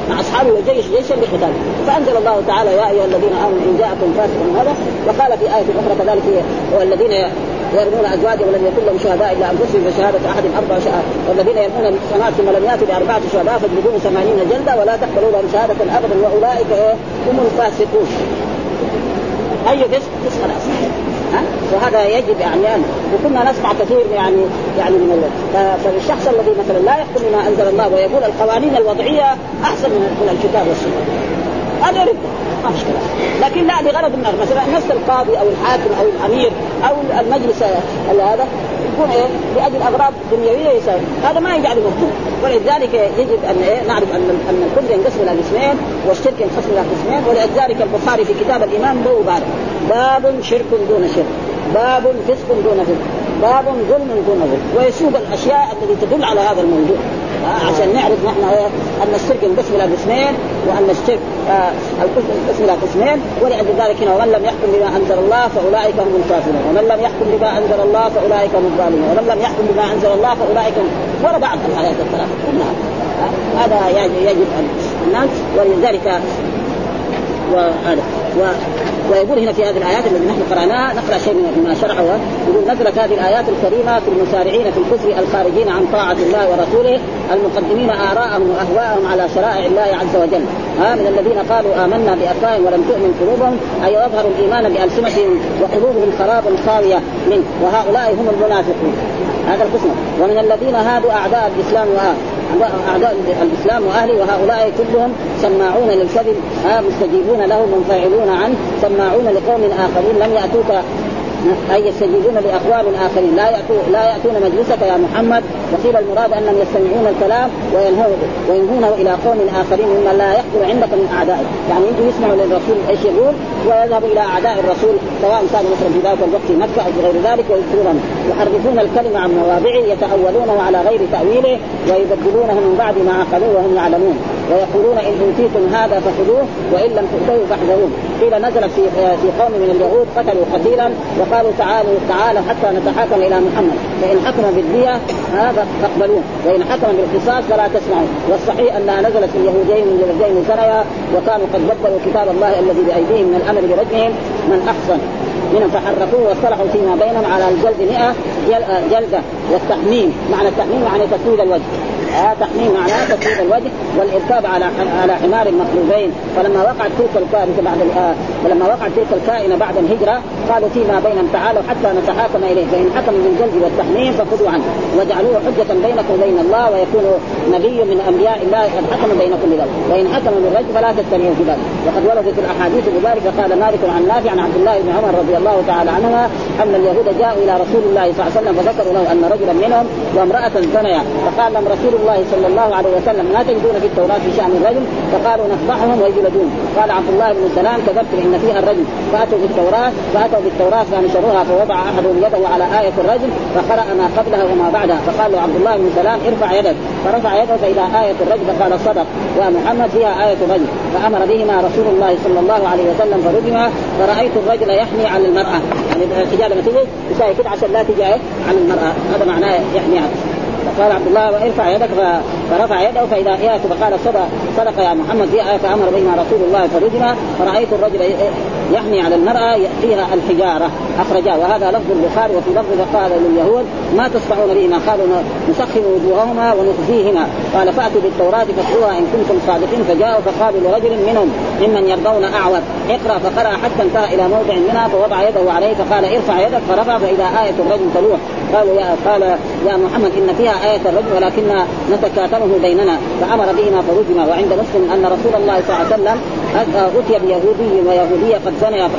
مع أصحابه وجيش جيشا لقتال فأنزل الله تعالى يا أيها الذين آمنوا إن جاءكم فاسق هذا وقال في آية أخرى كذلك والذين يرمون أزواجهم ولم يكن لهم شهداء إلا أنفسهم فشهادة أحد أربع شهادات. والذين يرمون المحصنات ثم لم ياتوا باربعه شهداء فاجلدوهم ثمانين جلدة ولا تقبلوا لهم شهادة أبدا وأولئك إيه؟ هم الفاسقون. أي فسق؟ فسق الاصل ها؟ وهذا يجب يعني وكنا نسمع كثير يعني يعني من فالشخص الذي مثلا لا يحكم بما أنزل الله ويقول القوانين الوضعية أحسن من الكتاب والسنة. هذا يرد. ما مشكلة. لكن لا لغرض النار مثلا نفس القاضي أو الحاكم أو الأمير أو المجلس هذا يكون إيه؟ لأجل أغراض دنيوية يساوي. هذا ما يجعله مفتوح ولذلك يجب أن إيه؟ نعرف أن أن الكفر ينقسم إلى قسمين والشرك ينقسم إلى قسمين ولذلك البخاري في كتاب الايمان له باب باب شرك دون شرك. باب فسق دون فسق. باب ظلم دون ظلم. ويسوق الأشياء التي تدل على هذا الموضوع. عشان نعرف نحن أن الشرك ينقسم إلى قسمين وأن الشرك آه ينقسم إلى قسمين ولأجل ذلك هنا ومن لم يحكم بما أنزل الله فأولئك هم الكافرون. ومن لم يحكم بما أنزل الله فأولئك هم الظالمون. ومن لم يحكم بما أنزل الله فأولئك هم ولا بعض الآيات الثلاثة. نعم هذا يعني يجب ان الناس ولذلك وهذا. ويقول هنا في هذه الآيات التي نحن قرأناها نقرأ شيء مما شرحه. يقول نزلت هذه الآيات الكريمة في المسارعين في الكفر الخارجين عن طاعة الله ورسوله المقدمين آراءهم وأهواءهم على شرائع الله عز وجل. ها من الذين قالوا آمنا بأفواههم ولم تؤمن قلوبهم أي يظهر الإيمان بألسنتهم وقلوبهم خراب خاوية منه. وهؤلاء هم المنافقون. هذا القسم. ومن الذين هادوا أعداء الإسلام اعداء الإسلام واهله وهؤلاء كلهم سماعون للكذب مستجيبون له منفعلون عنه سماعون لقوم آخرين. لم ياتوك أي يستجيبون لأقوام آخرين. لا يأتون مجلسك يا محمد. وقيل المراد انهم يستمعون الكلام وينهون وينهونه إلى قوم آخرين ممن لا يحضر عندك من اعدائك، يعني يجوا يسمعوا للرسول إيش يقول ويذهب إلى أعداء الرسول سواء كانوا مثلا في ذلك الوقت في مكة أو غير ذلك ويذكرون يحرفون الكلمة عن مواضعه يتأولونه على غير تأويله ويبدلونه من بعد ما عقلوه وهم يعلمون. ويقولون إن أوتيتم هذا فخذوه وإن لم تؤتوه فاحذروه. قيل نزلت في في قوم من اليهود قتلوا قتيلا وقالوا تعالوا تعالوا حتى نتحاكم إلى محمد. فإن حكم بالدية فاقبلوه وإن حكم بالقصاص فلا تسمعوا. والصحيح أنها نزلت في اليهودين من الذين سنيا وكانوا قد بدلوا كتاب الله الذي بأيديهم من الأمر برجمهم من أحسن. منهم فحرفوه واصطلحوا فيما بينهم على الجلد 100 جلدة. والتحميم. معنى التحميم يعني تسويد الوجه. آه تحميم معناه تسويد الوجه والإركاب على على حمار مخلوبين فلما وقعت تلك الكائنه بعد آه فلما وقعت تلك الكائنة بعد الهجرة قالوا فيما بينهم تعالوا حتى نتحاكم إليه فإن حكم بالجلد والتحميم فخذوا عنه. وجعلوه حجة بينكم وبين الله ويكون نبي من أنبياء الله قد حكم بينكم بذلك وإن حكم بالرجل فلا تستمعوا في ذلك. وقد وردت الأحاديث بذلك قال مالك عن نافع عن عبد الله بن عمر رضي الله تعالى عنهما أن اليهود جاءوا إلى رسول الله صلى الله عليه وسلم فذكروا له أن رجلا منهم وامرأة زنيا فقال لهم رسول الله صلى الله عليه وسلم ما تجدون في التوراة في شأن الرجل فقالوا نفضحهم ويجلدون. قال عبد الله بن سلام كذبتم إن فيها الرجل. فأتوا بالتوراة فأتوا بالتوراة فنشروها فوضع أحدهم يده على آية الرجل فقرأ ما قبلها وما بعدها. فقال عبد الله بن سلام ارفع يدك. فرفع يده فإذا آية الرجل فقال صدق. يا محمد فيها آية الرجل. فأمر بهما رسول الله صلى الله عليه وسلم فرجما فرأيت الرجل يحمي على المرأة. يعني الحجاب لما تيجي يساوي كده عشان لا تجي على المرأة. هذا معناه يحمي فقال عبد الله ارفع يدك فرفع يده فإذا إيه فقال صدق صدق يا محمد. في آية فامر بهما رسول الله فرجما فرأيت الرجل يحمي على المرأة يأتيها الحجارة. أخرجاه. وهذا لفظ البخاري وفي لفظ قال لليهود ما تصنعون بهما قالوا نسخن وجوههما ونخزيهما. قال فأتوا بالتوراة فاتلوها إن كنتم صادقين. فجاءوا فقالوا لرجل منهم ممن يرضون أعور. اقرأ فقرأ حتى انتهى إلى موضع منها فوضع يده عليه فقال ارفع يدك. فرفع فإذا آية الرجل تلوح قالوا يا قال يا محمد إن فيها آية الرجل ولكننا نتكاتمه بيننا. فأمر بهما فرجما وعند مسلم أن رسول الله صلى الله عليه وسلم أتي بيهودي ويهودية قد زنيا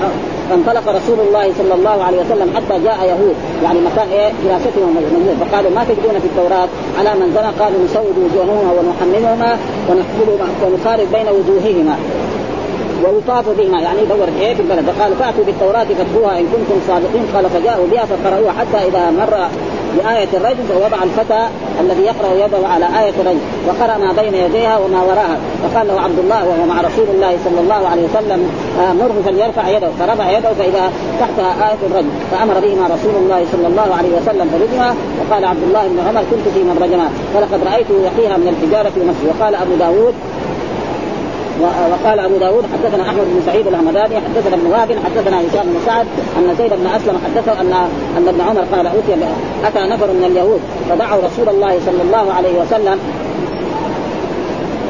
فانطلق رسول الله صلى الله عليه وسلم حتى جاء يهود. يعني مكان إيه؟ دراستهم فقالوا ما تجدون في التوراة على من زنى؟ قالوا نسود وجوههما ونحملهما ونحفلهما ونخالف بين وجوههما. ويطاف بهما. يعني يدور إيه في البلد. فقالوا فأتوا بالتوراة فاتلوها إن كنتم صادقين. قال فجاءوا بها فقرأوها حتى إذا مر بآية الرجل فوضع الفتى الذي يقرأ يده على آية الرجل وقرأ ما بين يديها وما وراها. فقال له عبد الله وهو مع رسول الله صلى الله عليه وسلم آه مره فليرفع يده. فرفع يده فإذا تحتها آية الرجل. فأمر بهما رسول الله صلى الله عليه وسلم فرجما وقال عبد الله بن عمر كنت في من رجما فلقد رأيته يقيها من الحجارة في وقال أبو داود وقال أبو داود حدثنا أحمد بن سعيد الهمداني حدثنا ابن وهب حدثنا هشام بن سعد أن زيد بن أسلم حدثه ان أن ابن عمر قال أوتي أتى نفر من اليهود فدعوا رسول الله صلى الله عليه وسلم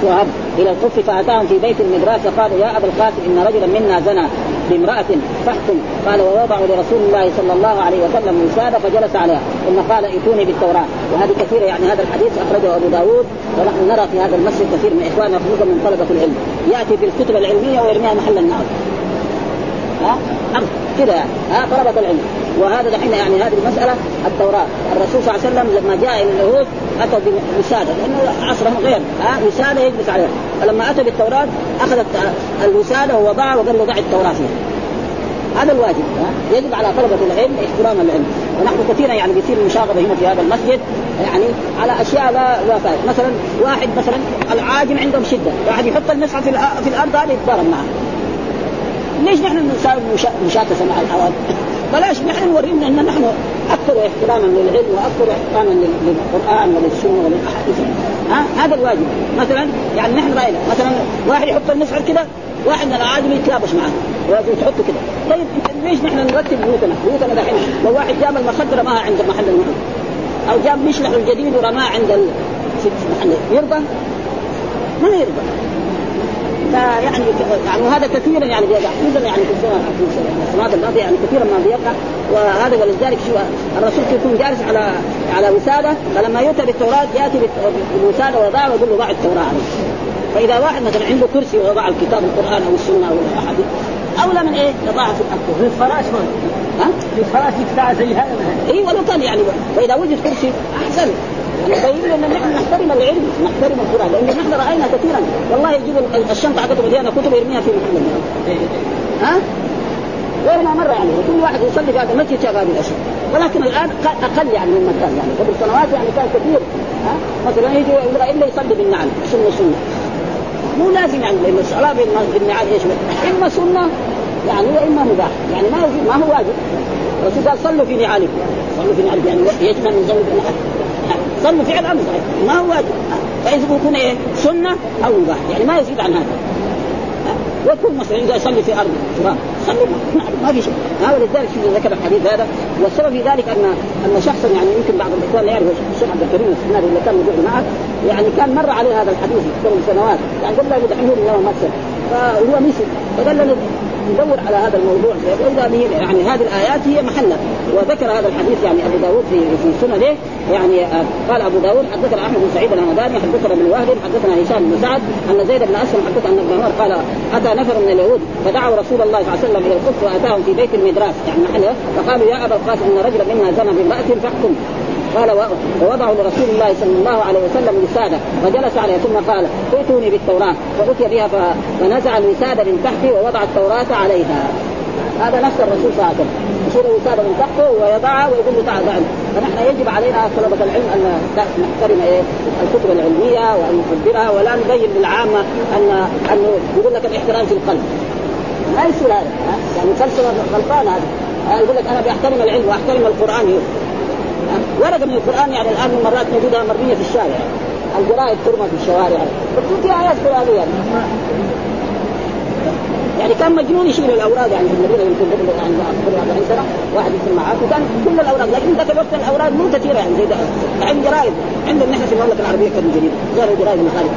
وهب إلى الكف فأتاهم في بيت المدراس فقالوا يا أبا القاسم إن رجلا منا زنى. بامرأة فاحكم. قال ووضعوا لرسول الله صلى الله عليه وسلم وسادة فجلس عليها. ثم قال ائتوني بالتوراة. وهذه كثيرة يعني هذا الحديث أخرجه أبو داود. ونحن نرى في هذا المسجد كثير من إخواننا خصوصا من طلبة العلم. يأتي بالكتب العلمية ويرميها محل النار. ها؟ كذا يعني. ها طلبة العلم. وهذا دحين يعني هذه المسألة التوراة. الرسول صلى الله عليه وسلم لما جاء إلى اليهود أتوا بوسادة لأنه عصرهم غير ها؟ وسادة يجلس عليها فلما أتى بالتوراة أخذت الوسادة ووضعها وقال له ضع التوراة فيها. هذا الواجب؟ يجب على طلبة العلم احترام العلم. ونحن كثيرا يعني بيصير مشاغبة هنا في هذا المسجد يعني على أشياء لا لا فائدة. مثلا واحد مثلا العاجم عندهم شدة واحد يحط المصحف في, في الأرض هذا يتضارب معه. ليش نحن نساوي مشاكسة مع الحوادث؟ بلاش نحن نوريهم إن نحن أكثر احتراما للعلم وأكثر احتراما للقرآن وللسنة وللأحاديث. ها؟ هذا الواجب. مثلا يعني نحن راينا مثلا واحد يحط المصحف كده واحد من العادم يتلابش معه. وتحطه كده. طيب ليش نحن نرتب بيوتنا؟ بيوتنا دحين لو واحد جاب المخدر رماها عند محل المحل. أو جاب مشلح الجديد ورماه عند ال... في محل. يرضى؟ ما يرضى. فيعني يعني وهذا كثيرا يعني بيقع خصوصا يعني في السنوات الماضيه يعني كثيرا ما بيقع وهذا ولذلك شو الرسول يكون جالس على على وسادة؟ فلما يؤتى بالتوراة يأتي بالوسادة ويضعها ويقول له ضع التوراة. عليه فإذا واحد مثلا عنده كرسي ووضع الكتاب القرآن أو السنة أو الاحاديث أولى من إيه؟ يضعها في في الفراش ها؟ في الفراش يفتح زي هذا. اي ولو كان يعني واذا وجد كرسي أحسن. يعني يبين لنا نحن نحترم العلم نحترم القرآن لأن نحن رأينا كثيرا. والله يجيب الشنطه حقته مليانه كتب يرميها في محل ها؟ غير ما مره يعني كل واحد يصلي في هذا المسجد شاف هذه الاشياء ولكن الآن أقل يعني مما كان يعني. قبل سنوات يعني كان كثير. ها؟ مثلا يجي إلا يصلي بالنعل. سنة سنة. مو لازم يعني لأن الصلاة بالنعال إيش؟ إما سنة يعني وإما مباح. يعني ما ما هو واجب. الرسول قال صلوا في نعالكم. صلوا في نعالكم. يعني يجب ان نزود صلوا فعل أمر. ما هو واجب فإذا يكون إيه؟ سنة أو مباح يعني ما يزيد عن هذا. وكل مسلم إذا يصلي في أرض. تراب صلي ما في شيء هذا لذلك ذكر الحديث هذا. والسبب في ذلك ان أن شخصا يعني يمكن بعض الإخوان لا يعرف الشيخ عبد الكريم السناري اللي كان موجود معه. يعني كان مر عليه هذا الحديث قبل سنوات يعني قبل لا دحين اليوم مسجد فهو نسي فقال لنا ندور على هذا الموضوع. يعني هذه الآيات هي محلها وذكر هذا الحديث يعني أبو داود في في سننه. يعني آه، قال أبو داود حدثنا أحمد بن سعيد الهمداني حدثنا ابن وهب حدثنا هشام بن سعد أن زيد بن أسلم حدث أن ابن عمر قال أتى نفر من اليهود فدعوا رسول الله صلى الله عليه وسلم إلى القدس وأتاهم في بيت المدراس يعني محله فقالوا يا أبا القاسم إن رجلا منا زنى بامرأة فاحكم. قال ووضعوا لرسول الله صلى الله عليه وسلم وساده فجلس عليها ثم قال ائتوني بالتوراة فاتي بها فنزع الوسادة من تحته ووضع التوراة عليها. هذا نفس الرسول صلى الله عليه وسلم يشيل الوسادة من تحته ويضعها ويقول له تعال بعد فنحن يجب علينا طلبة العلم أن نحترم إيه؟ الكتب العلمية وان نقدرها ولا نبين للعامة ان انه يقول لك الاحترام في القلب. ما يصير هذا يعني فلسفه غلطان هذا. يقول لك أنا بحترم العلم وأحترم القرآن. ورقه من القرآن يعني الآن مرات نجدها مرمية في الشارع. الجرائد ترمى في الشوارع. مكتوب فيها آيات قرآنية. يعني. يعني كان مجنون يشيل الأوراق يعني في المدينة يمكن قبل يعني قبل 40 سنه واحد يسمع معاه وكان كل الأوراق. لكن ذاك الوقت الاوراق مو كثيرة يعني زي ده. عند جرائد. عندنا نحن في المملكة العربية كان جديد. غير الجرائد المخالفه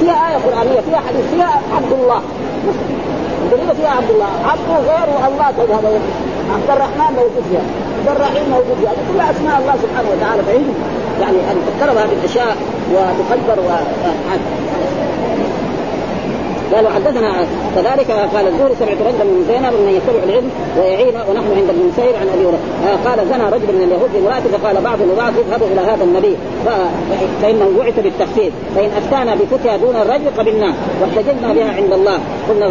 فيها آية قرآنية فيها حديث فيها عبد الله. الجريده فيها عبد الله. عبده غير الله هذا عبد الرحمن موجود فيها. الرحيم موجود. فيها كلها أسماء الله سبحانه وتعالى فيجب يعني أن تذكر هذه الأشياء وتقدر و قالوا حدثنا كذلك قال الزهري سمعت رجلا من زينب من يتبع العلم ويعين ونحن عند ابن مسير عن أبي هريرة. قال زنى رجل من اليهود بامراته فقال بعض الرواة اذهبوا إلى هذا النبي. فإنه بعث بالتخفيف. فإن أفتانا بفتيا دون الرجل قبلناه واحتججنا بها عند الله. قلنا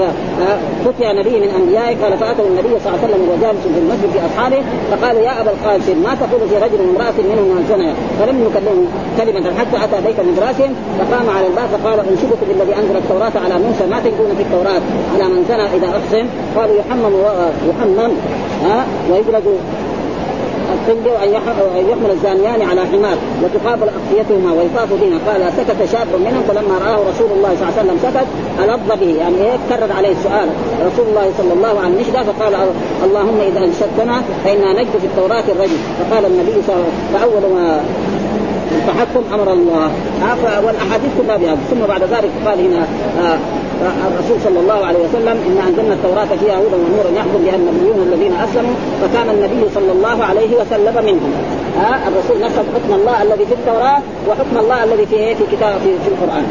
فتيا نبي من أنبيائه. قال فأتوا النبي صلى الله عليه وسلم وهو جالس في المسجد في أصحابه. فقالوا يا أبا القاسم ما تقول في رجل امرأة منهم من زنى؟ فلم نكلمه كلمة حتى أتى بيت من رأسهم. فقام على الباب فقال أنشدكم بالذي أنزل التوراة على موسى ما تجدون في التوراة. على من زنى إذا أحسن قالوا يحمم يحمم ها ويجلد القلب وان يحمل الزانيان على حمار وتقابل اقصيتهما ويطاف بهما. قال سكت شاب منهم فلما رآه رسول الله صلى الله عليه وسلم سكت ألظ به. يعني إيه؟ كرر عليه السؤال. رسول الله صلى الله عليه وسلم فقال اللهم إذا أنشدتنا فإنا نجد في التوراة الرجل. فقال النبي صلى الله عليه وسلم فأول ما التحكم أمر الله. والأحاديث كلها بهذا. ثم بعد ذلك قال هنا آه الرسول صلى الله عليه وسلم ان أنزلنا التوراة فيها هدى ونور يحكم بها النبيون الذين أسلموا فكان النبي صلى الله عليه وسلم منهم. ها الرسول نفذ حكم الله الذي في التوراة وحكم الله الذي في إيه؟ في كتاب في, في القرآن.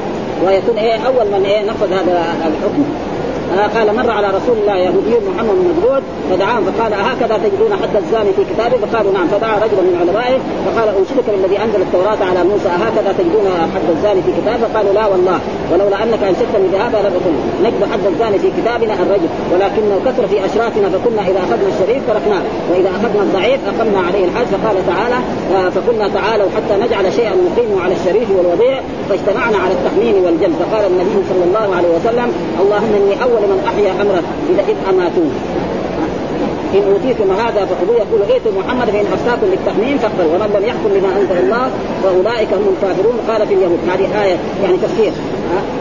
ويكون إيه؟ أول من إيه؟ نفذ هذا الحكم. آه قال مر على رسول الله يهودي محمد بن مجرود فدعاهم فقال هكذا تجدون حد الزاني في كتابه فقالوا نعم. فدعا رجلا من علمائه فقال انشدك بالذي أنزل التوراة على موسى هكذا تجدون حد الزاني في كتابه قالوا لا والله ولولا أنك انشدتني بهذا أكن نجد حد الزاني في كتابنا الرجل ولكنه كثر في أشرافنا فكنا إذا أخذنا الشريف تركناه وإذا أخذنا الضعيف أقمنا عليه الحج فقال تعالى آه، فقلنا تعالوا حتى نجعل شيئا نقيم على الشريف والوضيع فاجتمعنا على التحميم والجلد. فقال النبي صلى الله عليه وسلم اللهم إني أول من أحيا امره إذا إذ اماتون إن أوتيتم هذا فخذوه يقول ائتوا محمد فإن أفتاكم للتحميم فاقبل ومن لم يحكم بما أنزل الله فأولئك هم الكافرون. قال في اليهود هذه آية يعني تفسير.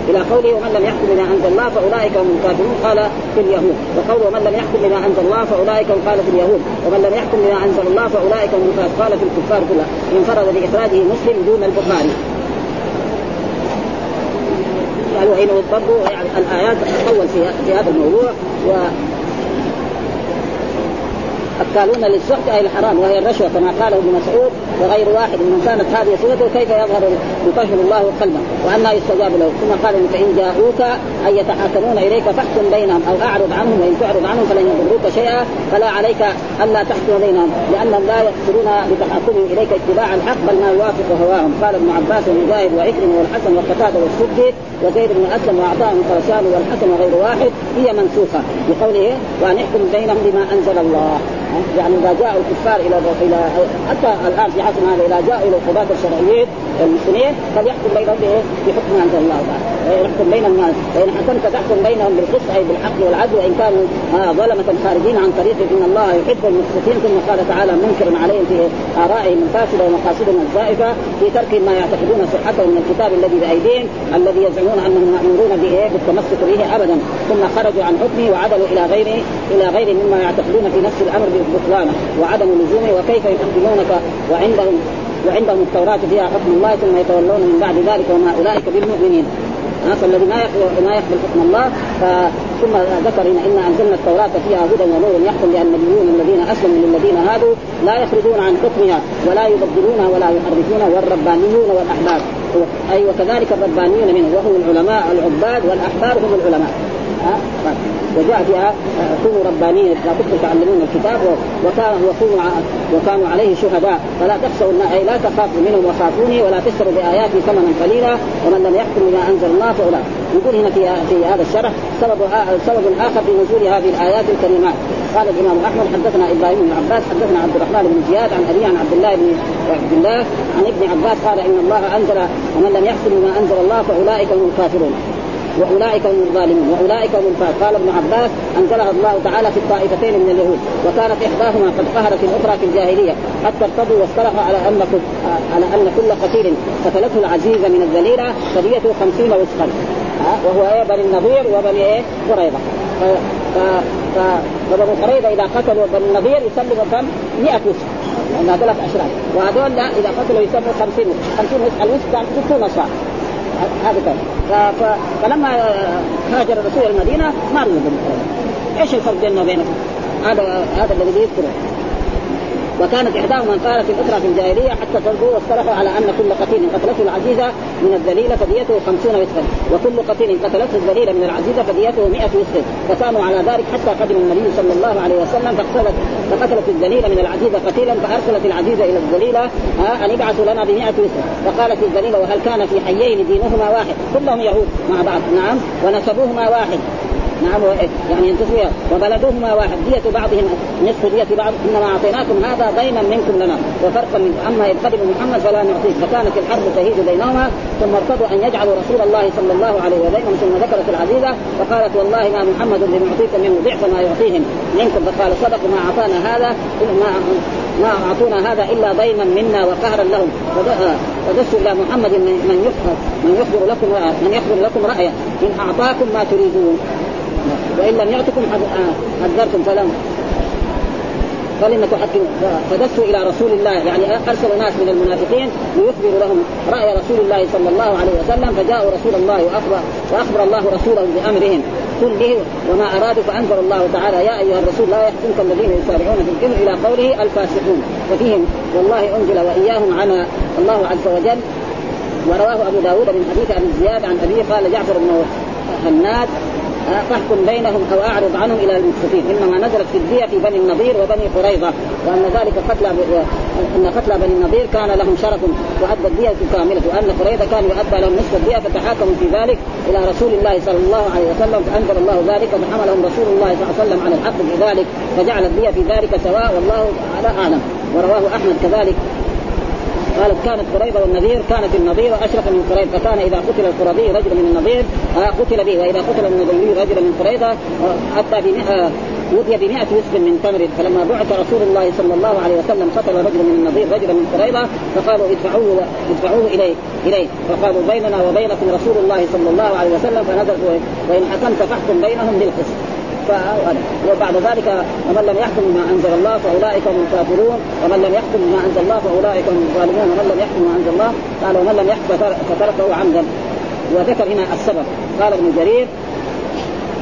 إلى قوله ومن لم يحكم بما أنزل الله فأولئك هم الكافرون. قال في اليهود. وقوله ومن لم يحكم بما أنزل الله فأولئك هم قال في اليهود. ومن لم يحكم بما أنزل الله فأولئك هم قال في الكفار كلها انفرد باخراجه مسلم دون البخاري. قالوا حين برضو يعني الآيات تطول في في هذا الموضوع و التالون للسحت أي الحرام وهي الرشوة كما قاله ابن مسعود وغير واحد من كانت هذه صورته كيف يظهر يطهر الله قلبه وانها يستجاب له. ثم قال فإن جاءوك اي يتحاكمون إليك فاحكم بينهم أو أعرض عنهم وإن تعرض عنهم فلن يضروك شيئا. فلا عليك ألا تحكم بينهم لانهم لا يقصدون بتحاكمهم إليك اتباع الحق بل ما يوافق هواهم. قال ابن عباس ومجاهد وعكرمه والحسن وقتادة والسدي وزيد بن أسلم وعطاء وخرسان والحسن وغير واحد هي منسوخة. بقوله وأن احكم بينهم بما أنزل الله. يعني إذا جاء الكفار إلى إلى حتى الآن في حسن هذا إذا جاءوا إلى القضاة الشرعيين المسلمين فليحكم بينهم بحكم عند الله تعالى. يحكم بين الناس. فإن حكمت تحكم بينهم بالقسط أي بالحق والعدل وإن كانوا ظلمة خارجين عن طريق إن الله يحب المقسطين ثم قال تعالى منكرا عليهم في آرائهم الفاسدة ومقاصدهم الزائفة في ترك ما يعتقدون صحته من الكتاب الذي بأيديهم الذي يزعمون أنهم مأمورون به بالتمسك به ابدا. ثم خرجوا عن حكمه وعدلوا إلى غيره إلى غير مما يعتقدون في نفس الأمر ببطلانه وعدم لزومه وكيف يحكمونك وعندهم وعندهم التوراة فيها حكم الله ثم يتولون من بعد ذلك وما أولئك بالمؤمنين. فالذي ما ما يقبل حكم الله ثم ذكر ان انا أنزلنا التوراة فيها هدى ونور يحكم بأن النبيون الذين أسلموا للذين هادوا لا يخرجون عن حكمها ولا يبدلونها ولا يحرفونها والربانيون والاحبار أي وكذلك الربانيون منه وهم العلماء العباد والأحبار هم العلماء. وجاء فيها كونوا ربانيين لا كنتم تعلمون الكتاب وكان وكونوا وكانوا عليه شهداء. فلا تخشوا أي لا تخافوا منهم وخافوني ولا تشتروا بآياتي ثمنا قليلا ومن لم يحكم بما أنزل الله فأولئك. يقول هنا في في هذا الشرح سبب سبب آخر في نزول هذه الآيات الكريمات. قال الإمام أحمد حدثنا إبراهيم بن عباس حدثنا عبد الرحمن بن زياد عن ابي عن عبد الله بن عبد الله عن ابن عباس قال إن الله انزل ومن لم يحكم بما أنزل الله فأولئك هم الكافرون. وأولئك هم الظالمون. وأولئك هم الفاسق قال ابن عباس أنزلها الله تعالى في الطائفتين من اليهود. وكانت إحداهما قد قهرت الأخرى في الجاهلية. حتى ارتضوا واصطلحوا على أن على أن كل قتيل قتلته العزيزه من الذليله فديته خمسين وسقا وهو إيه؟ بني النضير وبني إيه؟ قريظة. فبنو قريظة إذا قتلوا بني النضير يسلموا كم؟ 100 وسق لأن ثلاث اشراف وهذول إذا قتلوا يسموا 50 50 وسق الوسق يعني 60 صاع هذا كان فلما هاجر الرسول المدينة ما رضي إيش الفرق بيننا وبينكم؟ هذا هذا الذي يذكره. وكانت إحداهما قالت الاخرى في الجاهليه حتى ترضوا واصطلحوا على أن كل قتيل قتلته العزيزة من الذليله فديته خمسون وسقا وكل قتيل قتلته الذليله من العزيزة فديته 100 وسق فكانوا على ذلك حتى قدم النبي صلى الله عليه وسلم فقتلت فقتلت الذليله من العزيزة قتيلا فأرسلت العزيزه إلى الذليله أن ابعثوا لنا ب 100 وسق فقالت الذليله وهل كان في حيين دينهما واحد؟ كلهم يهود مع بعض. نعم ونسبوهما واحد. نعم يعني ينتصر وبلدهما واحد. دية بعضهم نصف دية بعض. إنما أعطيناكم هذا دينا منكم لنا. وفرقا من أما قدم محمد فلا نعطيك فكانت الحرب تهيج بينهما. ثم ارتضوا أن يجعلوا رسول الله صلى الله عليه وسلم ثم ذكرت العزيزة فقالت والله ما محمد لنعطيك منه ضعف ما يعطيهم منكم. فقال صدقوا ما أعطانا هذا ما ما أعطونا هذا إلا ضيما منا وقهرا لهم. فدسوا إلى محمد من يخبر من يخبر لكم من يخبر لكم رايه إن أعطاكم ما تريدون. وان لم يعطكم حذرتم فلم فلم تحكموا فدسوا إلى رسول الله. يعني ارسلوا ناس من المنافقين ليخبروا لهم رأي رسول الله صلى الله عليه وسلم فجاءوا رسول الله واخبر وأخبر الله رسوله بأمرهم كله وما أرادوا فانزل الله تعالى يا أيها الرسول لا يحزنك الذين يسارعون في الكفر إلى قوله الفاسقون. ففيهم والله أنزل وإياهم على الله عز وجل. ورواه أبو داود من حديث أبي زياد عن أبيه قال جعفر بن هناد فاحكم بينهم أو أعرض عنهم إلى المسلمين إنما نزلت في الدية في بني النضير وبني قريظة. وأن ذلك قتل أن قتل بني النضير كان لهم شرف وأدى الدية كاملة. وأن قريظة كان يؤدى لهم نصف الدية فتحاكموا في ذلك إلى رسول الله صلى الله عليه وسلم. فأنزل الله ذلك فحملهم رسول الله صلى الله عليه وسلم على الحق في ذلك فجعل الدية في ذلك سواء والله تعالى أعلم. ورواه أحمد كذلك. قالت كانت قريظة والنذير كانت النظير أشرف من قريظ فكان إذا قتل القرظي رجل من النظير آه قتل به. وإذا قتل النظيري رجل من قريظة آه حتى بمئة وفي بمئة وسق من تمر. فلما بعث رسول الله صلى الله عليه وسلم قتل رجل من النظير رجلا من قريظة فقالوا ادفعوه ادفعوه إليه إليه. فقالوا بيننا وبينكم رسول الله صلى الله عليه وسلم فنزل وإن حكمت فاحكم بينهم بالقسط. وبعد ذلك ومن لم يحكم بما أنزل الله فأولئك هم الكافرون. ومن لم يحكم بما أنزل الله فأولئك هم الظالمون. ومن لم يحكم بما أنزل الله قال ومن لم يحكم فتركه عمدا. وذكر هنا السبب. قال ابن جرير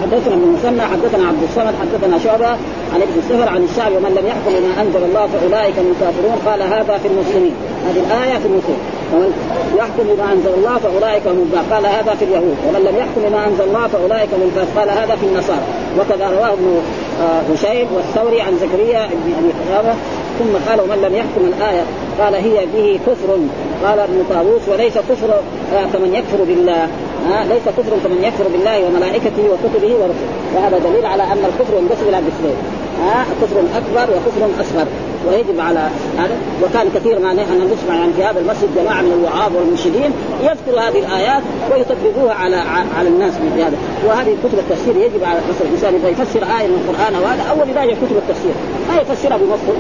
حدثنا ابن مسنى حدثنا عبد الصمد حدثنا شعبة عن ابن السفر عن الشعب ومن لم يحكم بما أنزل الله فأولئك هم الكافرون. قال هذا في المسلمين. هذه الآية في المسلمين. ومن يحكم بما أنزل الله فأولئك هم قال هذا في اليهود. ومن لم يحكم بما أنزل الله فأولئك هم قال هذا في النصارى. وكذا رواه ابن آه، هشيم والثوري عن زكريا بن أبي قلابه ثم قال ومن لم يحكم الآية؟ قال هي به كفر. قال ابن طاووس وليس كفر آه، كمن يكفر بالله. آه ليس كفر كمن يكفر بالله وملائكته وكتبه ورسله. وهذا دليل على أن الكفر ينقسم إلى قسمين ها كفر أكبر وكفر أصغر. ويجب على هذا. وكان كثير ما نحن نسمع يعني في هذا المسجد جماعة من الوعاظ والمنشدين يذكر هذه الآيات ويطبقوها على على الناس في هذا. وهذه كتب التفسير يجب على مثلا الإنسان إذا يفسر آية من القرآن وهذا أول بدايه كتب التفسير. ما يفسرها بمصر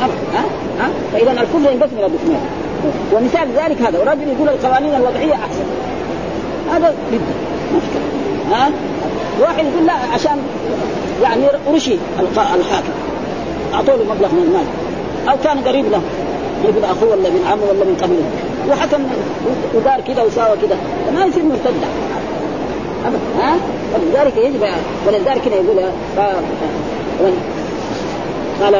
ها؟ ها؟ فإذا الكفر ينقسم إلى قسمين. ومثال ذلك هذا. ورجل يقول القوانين الوضعية أحسن. هذا جدا. ها؟ واحد يقول لا عشان يعني رشي الحاكم. أعطوه له مبلغ من المال. أو كان قريب له. يقول أخوه ولا من عمه ولا من قبله. وحكم ودار كذا وساوى كذا. ما يصير مرتد أبدا. ها؟ ولذلك يجب ولذلك هنا يقول قال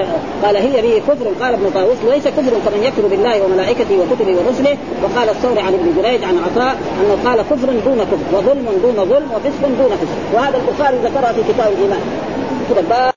قال هي به كفر. قال ابن طاووس ليس كفر كمن يكفر بالله وملائكته وكتبه ورسله. وقال الثوري عن ابن جريج عن عطاء أنه قال كفر دون كفر وظلم دون ظلم وفسق دون فسق. وهذا البخاري ذكرها في كتاب الإيمان. كده